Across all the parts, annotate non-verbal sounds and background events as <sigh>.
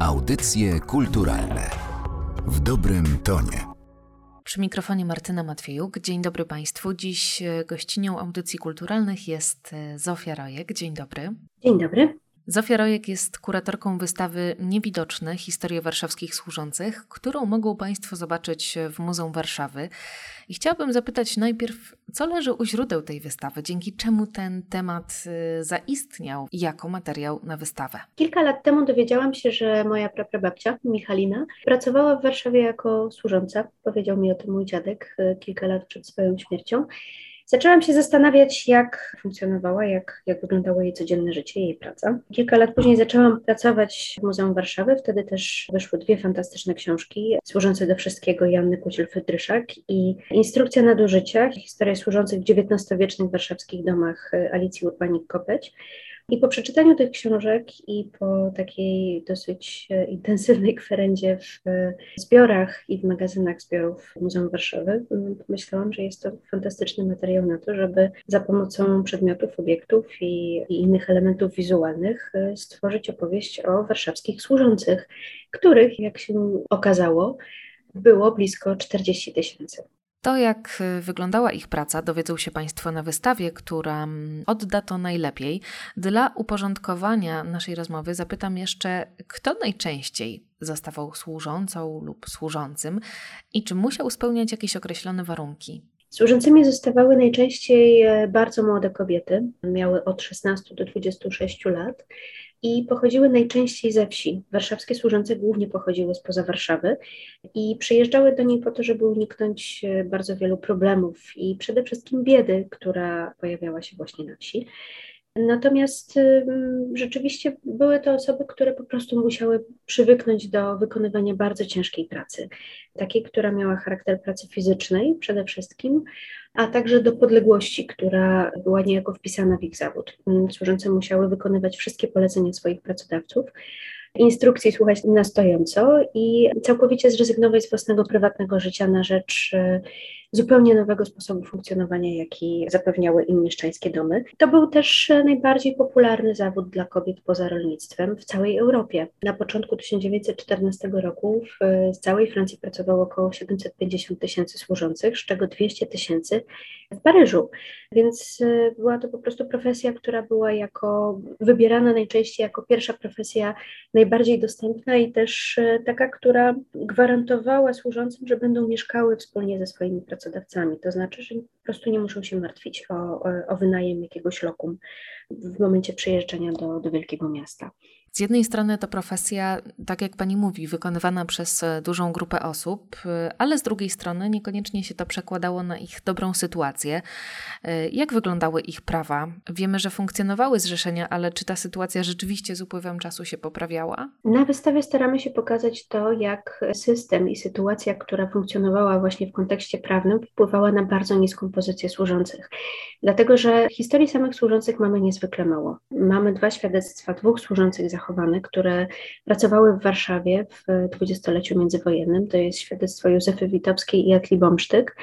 Audycje kulturalne w dobrym tonie. Przy mikrofonie Martyna Matwiejuk. Dzień dobry Państwu. Dziś e, gościnią audycji kulturalnych jest e, Zofia Rojek. Dzień dobry. Dzień dobry. Zofia Rojek jest kuratorką wystawy Niewidoczne Historie Warszawskich Służących, którą mogą Państwo zobaczyć w Muzeum Warszawy. I chciałabym zapytać najpierw, co leży u źródeł tej wystawy, dzięki czemu ten temat y, zaistniał jako materiał na wystawę? Kilka lat temu dowiedziałam się, że moja praprababcia, Michalina, pracowała w Warszawie jako służąca. Powiedział mi o tym mój dziadek y, kilka lat przed swoją śmiercią. Zaczęłam się zastanawiać, jak funkcjonowała, jak, jak wyglądało jej codzienne życie, jej praca. Kilka lat później zaczęłam pracować w Muzeum Warszawy. Wtedy też wyszły dwie fantastyczne książki służące do wszystkiego Janny Kuciel-Fydryszak i Instrukcja nadużycia, historia służących w XIX-wiecznych warszawskich domach Alicji Urbanik-Kopeć. I po przeczytaniu tych książek i po takiej dosyć e, intensywnej kwerendzie w e, zbiorach i w magazynach zbiorów Muzeum Warszawy, pomyślałam, że jest to fantastyczny materiał na to, żeby za pomocą przedmiotów, obiektów i, i innych elementów wizualnych e, stworzyć opowieść o warszawskich służących, których, jak się okazało, było blisko 40 tysięcy. To, jak y, wyglądała ich praca, dowiedzą się Państwo na wystawie, która mm, odda to najlepiej. Dla uporządkowania naszej rozmowy zapytam jeszcze, kto najczęściej zostawał służącą lub służącym i czy musiał spełniać jakieś określone warunki. Służącymi zostawały najczęściej e, bardzo młode kobiety, miały od 16 do 26 lat i pochodziły najczęściej ze wsi. Warszawskie służące głównie pochodziły spoza Warszawy i przyjeżdżały do niej po to, żeby uniknąć e, bardzo wielu problemów i przede wszystkim biedy, która pojawiała się właśnie na wsi. Natomiast rzeczywiście były to osoby, które po prostu musiały przywyknąć do wykonywania bardzo ciężkiej pracy, takiej, która miała charakter pracy fizycznej przede wszystkim, a także do podległości, która była niejako wpisana w ich zawód. Służące musiały wykonywać wszystkie polecenia swoich pracodawców, instrukcji słuchać na stojąco i całkowicie zrezygnować z własnego prywatnego życia na rzecz e, zupełnie nowego sposobu funkcjonowania, jaki zapewniały im mieszczańskie domy. To był też e, najbardziej popularny zawód dla kobiet poza rolnictwem w całej Europie. Na początku 1914 roku w e, całej Francji pracowało około 750 tysięcy służących, z czego 200 tysięcy w Paryżu. Więc była to po prostu profesja, która była jako wybierana najczęściej jako pierwsza profesja najbardziej dostępna i też e, taka, która gwarantowała służącym, że będą mieszkały wspólnie ze swoimi pracodawcami. To znaczy, że po prostu nie muszą się martwić o, o wynajem jakiegoś lokum w momencie przyjeżdżania do, do wielkiego miasta. Z jednej strony to profesja, tak jak pani mówi, wykonywana przez e, dużą grupę osób, e, ale z drugiej strony niekoniecznie się to przekładało na ich dobrą sytuację. E, jak wyglądały ich prawa? Wiemy, że funkcjonowały zrzeszenia, ale czy ta sytuacja rzeczywiście z upływem czasu się poprawiała? Na wystawie staramy się pokazać to, jak system i sytuacja, która funkcjonowała właśnie w kontekście prawnym, wpływała na bardzo niską pozycję służących. Dlatego, że historii samych służących mamy niezwykle mało. Mamy dwa świadectwa dwóch służących zachowań które pracowały w Warszawie w dwudziestoleciu międzywojennym. To jest świadectwo Józefy Witowskiej i Atli Bomsztyk.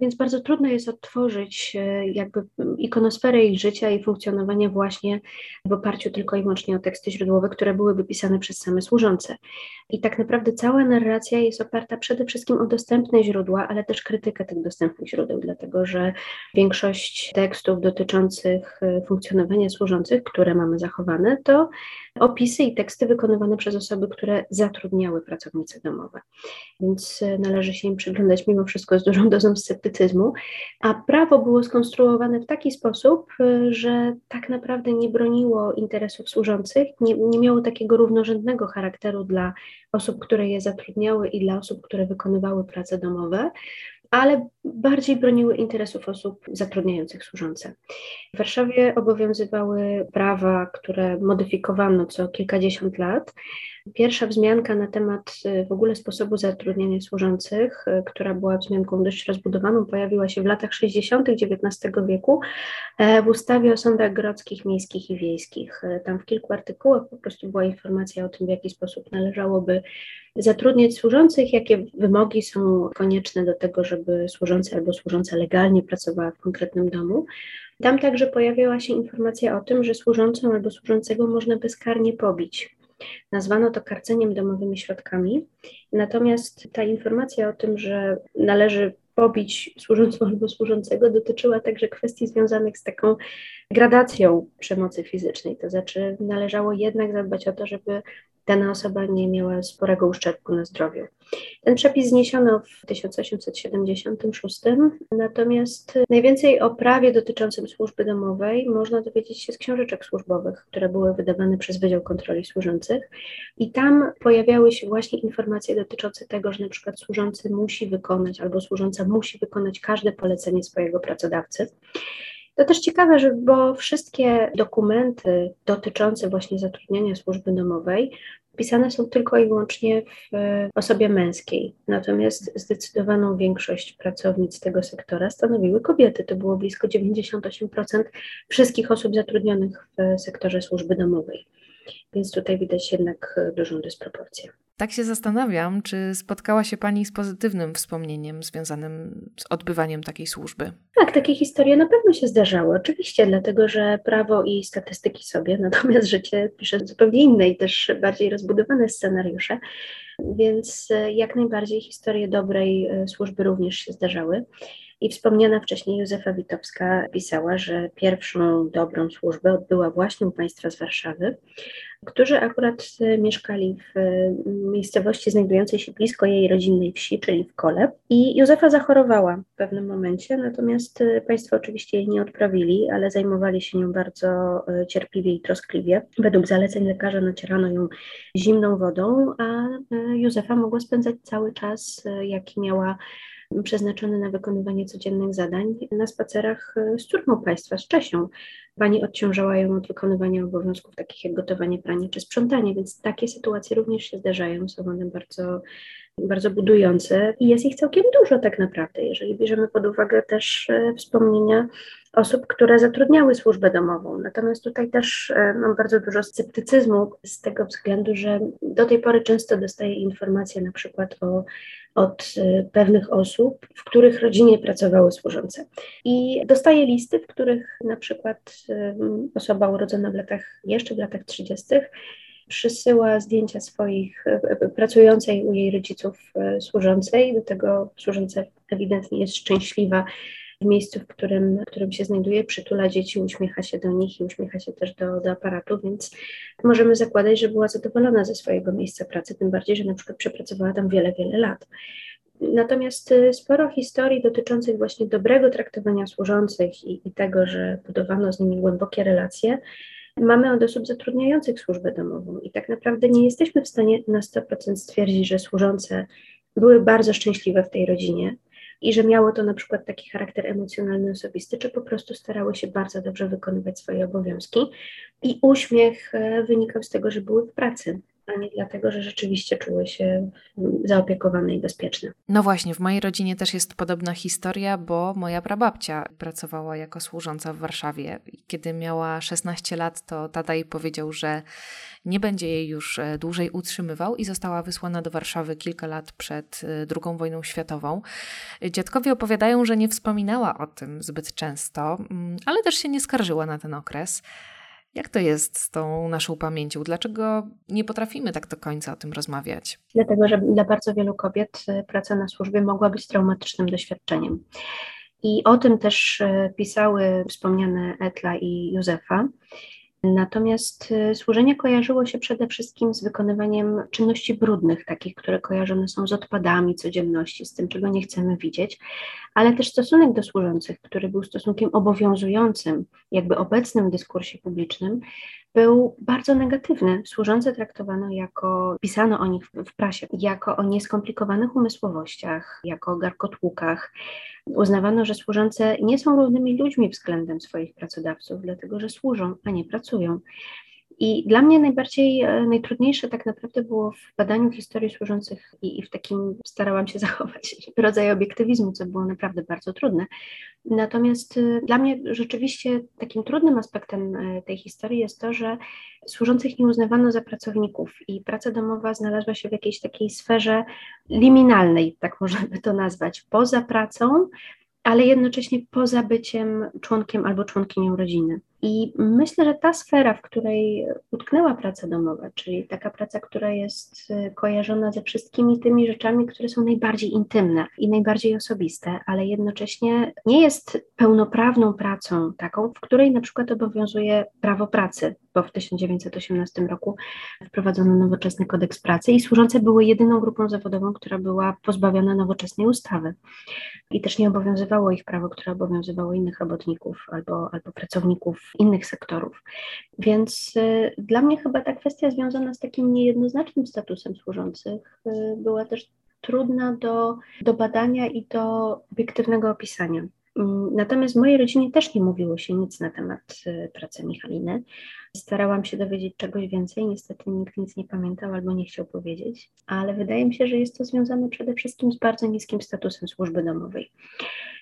Więc bardzo trudno jest odtworzyć e, jakby ikonosferę ich życia i funkcjonowania właśnie w oparciu tylko i wyłącznie o teksty źródłowe, które byłyby pisane przez same służące. I tak naprawdę cała narracja jest oparta przede wszystkim o dostępne źródła, ale też krytykę tych dostępnych źródeł, dlatego że większość tekstów dotyczących e, funkcjonowania służących, które mamy zachowane, to opisy i teksty wykonywane przez osoby, które zatrudniały pracownice domowe. Więc e, należy się im przyglądać mimo wszystko z dużą dozą sceptycyzmu, a prawo było skonstruowane w taki sposób, e, że tak naprawdę nie broniło interesów służących, nie, nie miało takiego równorzędnego charakteru dla osób, które je zatrudniały i dla osób, które wykonywały prace domowe, ale bardziej broniły interesów osób zatrudniających służące. W Warszawie obowiązywały prawa, które modyfikowano co kilkadziesiąt lat. Pierwsza wzmianka na temat y, w ogóle sposobu zatrudniania służących, y, która była wzmianką dość rozbudowaną, pojawiła się w latach 60. XIX wieku e, w ustawie o sądach grodzkich, miejskich i wiejskich. E, tam w kilku artykułach po prostu była informacja o tym, w jaki sposób należałoby zatrudniać służących, jakie wymogi są konieczne do tego, żeby służący albo służąca legalnie pracowała w konkretnym domu. Tam także pojawiała się informacja o tym, że służącą albo służącego można bezkarnie pobić. Nazwano to karceniem domowymi środkami. Natomiast ta informacja o tym, że należy pobić służącą albo służącego, dotyczyła także kwestii związanych z taką gradacją przemocy fizycznej. To znaczy, należało jednak zadbać o to, żeby dana osoba nie miała sporego uszczerbku na zdrowiu. Ten przepis zniesiono w 1876, natomiast najwięcej o prawie dotyczącym służby domowej można dowiedzieć się z książeczek służbowych, które były wydawane przez Wydział Kontroli Służących i tam pojawiały się właśnie informacje dotyczące tego, że na przykład służący musi wykonać albo służąca musi wykonać każde polecenie swojego pracodawcy. To też ciekawe, że bo wszystkie dokumenty dotyczące właśnie zatrudniania służby domowej pisane są tylko i wyłącznie w osobie męskiej. Natomiast zdecydowaną większość pracownic tego sektora stanowiły kobiety. To było blisko 98% wszystkich osób zatrudnionych w sektorze służby domowej. Więc tutaj widać jednak dużą dysproporcję. Tak się zastanawiam, czy spotkała się Pani z pozytywnym wspomnieniem związanym z odbywaniem takiej służby? Tak, takie historie na pewno się zdarzały, oczywiście, dlatego że prawo i statystyki sobie, <laughs> natomiast życie pisze zupełnie inne i też bardziej rozbudowane scenariusze, więc e, jak najbardziej historie dobrej e, służby również się zdarzały. I wspomniana wcześniej Józefa Witowska pisała, że pierwszą dobrą służbę odbyła właśnie u państwa z Warszawy, którzy akurat e, mieszkali w e, miejscowości znajdującej się blisko jej rodzinnej wsi, czyli w Kole. I Józefa zachorowała w pewnym momencie, natomiast e, państwo oczywiście jej nie odprawili, ale zajmowali się nią bardzo cierpliwie i troskliwie. Według zaleceń lekarza nacierano ją zimną wodą, a Józefa mogła spędzać cały czas, jaki miała przeznaczony na wykonywanie codziennych zadań na spacerach e, z córką państwa, z Czesią. Pani odciążała ją od wykonywania obowiązków takich jak gotowanie, pranie czy sprzątanie, więc takie sytuacje również się zdarzają, są one bardzo bardzo budujące i jest ich całkiem dużo tak naprawdę, jeżeli bierzemy pod uwagę też e, wspomnienia osób, które zatrudniały służbę domową. Natomiast tutaj też e, mam bardzo dużo sceptycyzmu z tego względu, że do tej pory często dostaję informacje na przykład o, od e, pewnych osób, w których rodzinie pracowały służące. I dostaję listy, w których na przykład osoba urodzona w latach, jeszcze w latach 30., przysyła zdjęcia swoich, e, e, pracującej u jej rodziców e, służącej, do tego służąca ewidentnie jest szczęśliwa w miejscu, w którym, w którym się znajduje, przytula dzieci, uśmiecha się do nich i uśmiecha się też do, do aparatu, więc możemy zakładać, że była zadowolona ze swojego miejsca pracy, tym bardziej, że na przykład przepracowała tam wiele, wiele lat. Natomiast sporo historii dotyczących właśnie dobrego traktowania służących i, i tego, że budowano z nimi głębokie relacje, mamy od osób zatrudniających służbę domową i tak naprawdę nie jesteśmy w stanie na 100% stwierdzić, że służące były bardzo szczęśliwe w tej rodzinie i że miało to na przykład taki charakter emocjonalny, osobisty, czy po prostu starały się bardzo dobrze wykonywać swoje obowiązki. I uśmiech e, wynikał z tego, że były w pracy a nie dlatego, że rzeczywiście czuły się zaopiekowane i bezpieczne. No właśnie, w mojej rodzinie też jest podobna historia, bo moja prababcia pracowała jako służąca w Warszawie. Kiedy miała 16 lat, to tata jej powiedział, że nie będzie jej już e, dłużej utrzymywał i została wysłana do Warszawy kilka lat przed II e, wojną światową. Dziadkowie opowiadają, że nie wspominała o tym zbyt często, mm, ale też się nie skarżyła na ten okres. Jak to jest z tą naszą pamięcią? Dlaczego nie potrafimy tak do końca o tym rozmawiać? Dlatego, że dla bardzo wielu kobiet e, praca na służbie mogła być traumatycznym doświadczeniem. I o tym też e, pisały wspomniane Etla i Józefa. Natomiast y, służenie kojarzyło się przede wszystkim z wykonywaniem czynności brudnych, takich, które kojarzone są z odpadami codzienności, z tym, czego nie chcemy widzieć, ale też stosunek do służących, który był stosunkiem obowiązującym, jakby obecnym w dyskursie publicznym, był bardzo negatywny. Służące traktowano jako, pisano o nich w, prasie, jako o nieskomplikowanych umysłowościach, jako o garkotłukach. Uznawano, że służące nie są równymi ludźmi względem swoich pracodawców, dlatego że służą, a nie pracują. I dla mnie najbardziej, e, najtrudniejsze tak naprawdę było w badaniu historii służących i, i, w takim starałam się <laughs> zachować rodzaj obiektywizmu, co było naprawdę bardzo trudne. Natomiast e, dla mnie rzeczywiście takim trudnym aspektem e, tej historii jest to, że służących nie uznawano za pracowników i praca domowa znalazła się w jakiejś takiej sferze liminalnej, tak można by to nazwać, poza pracą, ale jednocześnie poza byciem członkiem albo członkinią rodziny. I myślę, że ta sfera, w której utknęła praca domowa, czyli taka praca, która jest y, kojarzona ze wszystkimi tymi rzeczami, które są najbardziej intymne i najbardziej osobiste, ale jednocześnie nie jest pełnoprawną pracą taką, w której na przykład obowiązuje prawo pracy, bo w 1918 roku wprowadzono nowoczesny kodeks pracy i służące były jedyną grupą zawodową, która była pozbawiona nowoczesnej ustawy. I też nie obowiązywało ich prawo, które obowiązywało innych robotników albo, albo pracowników innych sektorów. Więc y, dla mnie chyba ta kwestia związana z takim niejednoznacznym statusem służących y, była też trudna do, do badania i do obiektywnego opisania. Mm, natomiast w mojej rodzinie też nie mówiło się nic na temat y, pracy Michaliny. Starałam się dowiedzieć czegoś więcej, niestety nikt nic nie pamiętał albo nie chciał powiedzieć, ale wydaje mi się, że jest to związane przede wszystkim z bardzo niskim statusem służby domowej.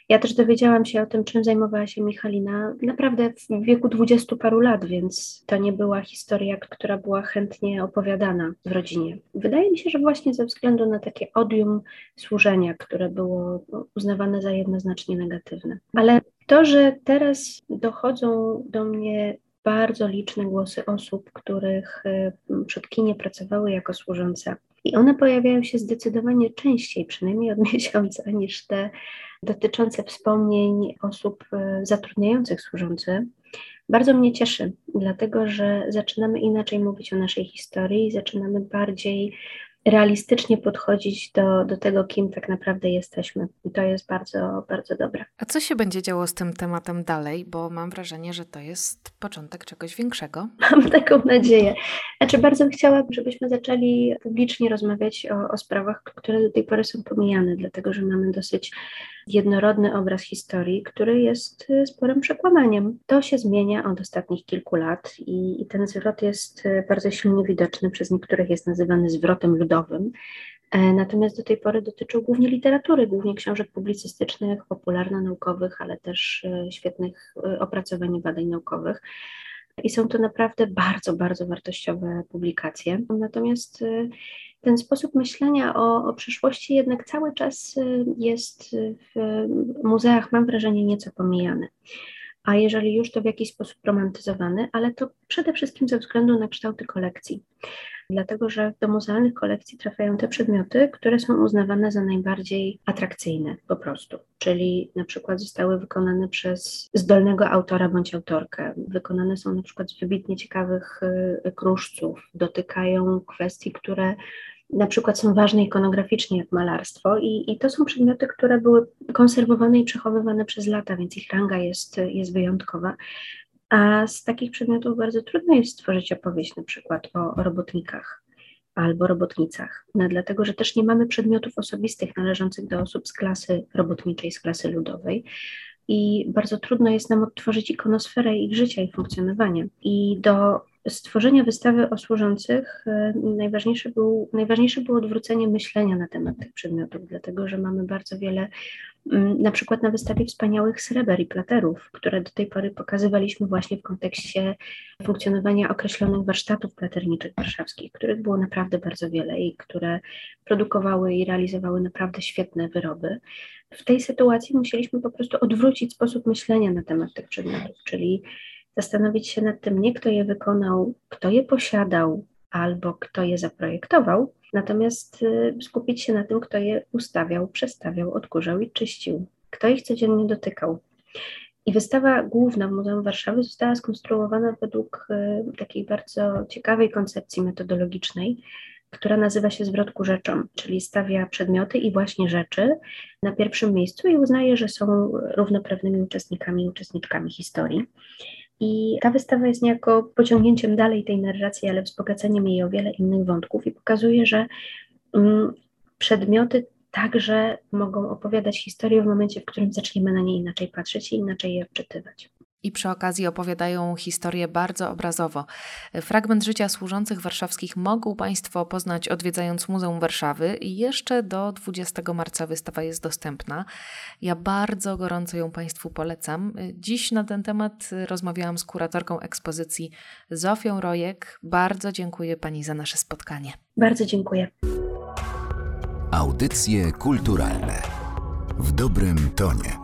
Ja też dowiedziałam się o tym, czym zajmowała się Michalina naprawdę w wieku dwudziestu paru lat, więc to nie była historia, która była chętnie opowiadana w rodzinie. Wydaje mi się, że właśnie ze względu na takie odium służenia, które było uznawane za jednoznacznie negatywne. Ale to, że teraz dochodzą do mnie bardzo liczne głosy osób, których y, przodkinie pracowały jako służące. I one pojawiają się zdecydowanie częściej, przynajmniej od <laughs> miesiąca, niż te dotyczące wspomnień osób y, zatrudniających służące. Bardzo mnie cieszy, dlatego że zaczynamy inaczej mówić o naszej historii, zaczynamy bardziej realistycznie podchodzić do, do tego, kim tak naprawdę jesteśmy. I to jest bardzo, bardzo dobre. A co się będzie działo z tym tematem dalej? Bo mam wrażenie, że to jest początek czegoś większego. <laughs> Mam taką nadzieję. Znaczy, bardzo chciałabym, żebyśmy zaczęli publicznie rozmawiać o, o sprawach, które do tej pory są pomijane, dlatego że mamy dosyć jednorodny obraz historii, który jest y, sporym przekłamaniem. To się zmienia od ostatnich kilku lat i, i ten zwrot jest y, bardzo silnie widoczny, przez niektórych jest nazywany zwrotem ludowym. E, natomiast do tej pory dotyczył głównie literatury, głównie książek publicystycznych, popularno-naukowych, ale też y, świetnych opracowań i badań naukowych. I są to naprawdę bardzo, bardzo wartościowe publikacje. Natomiast ten sposób myślenia o, o przyszłości jednak cały czas y, jest w muzeach, mam wrażenie, nieco pomijany. A jeżeli już, to w jakiś sposób romantyzowany, ale to przede wszystkim ze względu na kształty kolekcji. Dlatego, że do muzealnych kolekcji trafiają te przedmioty, które są uznawane za najbardziej atrakcyjne po prostu. Czyli na przykład zostały wykonane przez zdolnego autora bądź autorkę. Wykonane są na przykład z wybitnie ciekawych y, kruszców, dotykają kwestii, które na przykład są ważne ikonograficznie jak malarstwo i, i to są przedmioty, które były konserwowane i przechowywane przez lata, więc ich ranga jest, jest wyjątkowa. A z takich przedmiotów bardzo trudno jest stworzyć opowieść na przykład o, robotnikach albo robotnicach, no, dlatego że też nie mamy przedmiotów osobistych należących do osób z klasy robotniczej, z klasy ludowej. I bardzo trudno jest nam odtworzyć ikonosferę ich życia i funkcjonowania. I do stworzenia wystawy o służących e, najważniejsze, był, najważniejsze było odwrócenie myślenia na temat tych przedmiotów, dlatego że mamy bardzo wiele, mm, na przykład na wystawie wspaniałych sreber i platerów, które do tej pory pokazywaliśmy właśnie w kontekście funkcjonowania określonych warsztatów platerniczych warszawskich, których było naprawdę bardzo wiele i które produkowały i realizowały naprawdę świetne wyroby. W tej sytuacji musieliśmy po prostu odwrócić sposób myślenia na temat tych przedmiotów, czyli zastanowić się nad tym nie kto je wykonał, kto je posiadał albo kto je zaprojektował, natomiast y, skupić się na tym, kto je ustawiał, przestawiał, odkurzał i czyścił, kto ich codziennie dotykał. I wystawa główna w Muzeum Warszawy została skonstruowana według y, takiej bardzo ciekawej koncepcji metodologicznej, która nazywa się zwrot ku rzeczom, czyli stawia przedmioty i właśnie rzeczy na pierwszym miejscu i uznaje, że są równoprawnymi uczestnikami i uczestniczkami historii. I ta wystawa jest niejako pociągnięciem dalej tej narracji, ale wzbogaceniem jej o wiele innych wątków i pokazuje, że mm, przedmioty także mogą opowiadać historię w momencie, w którym zaczniemy na nie inaczej patrzeć i inaczej je odczytywać i przy okazji opowiadają historię bardzo obrazowo. Fragment życia służących warszawskich mogą Państwo poznać odwiedzając Muzeum Warszawy i jeszcze do 20 marca wystawa jest dostępna. Ja bardzo gorąco ją Państwu polecam. Dziś na ten temat rozmawiałam z kuratorką ekspozycji Zofią Rojek. Bardzo dziękuję Pani za nasze spotkanie. Bardzo dziękuję. Audycje kulturalne w dobrym tonie.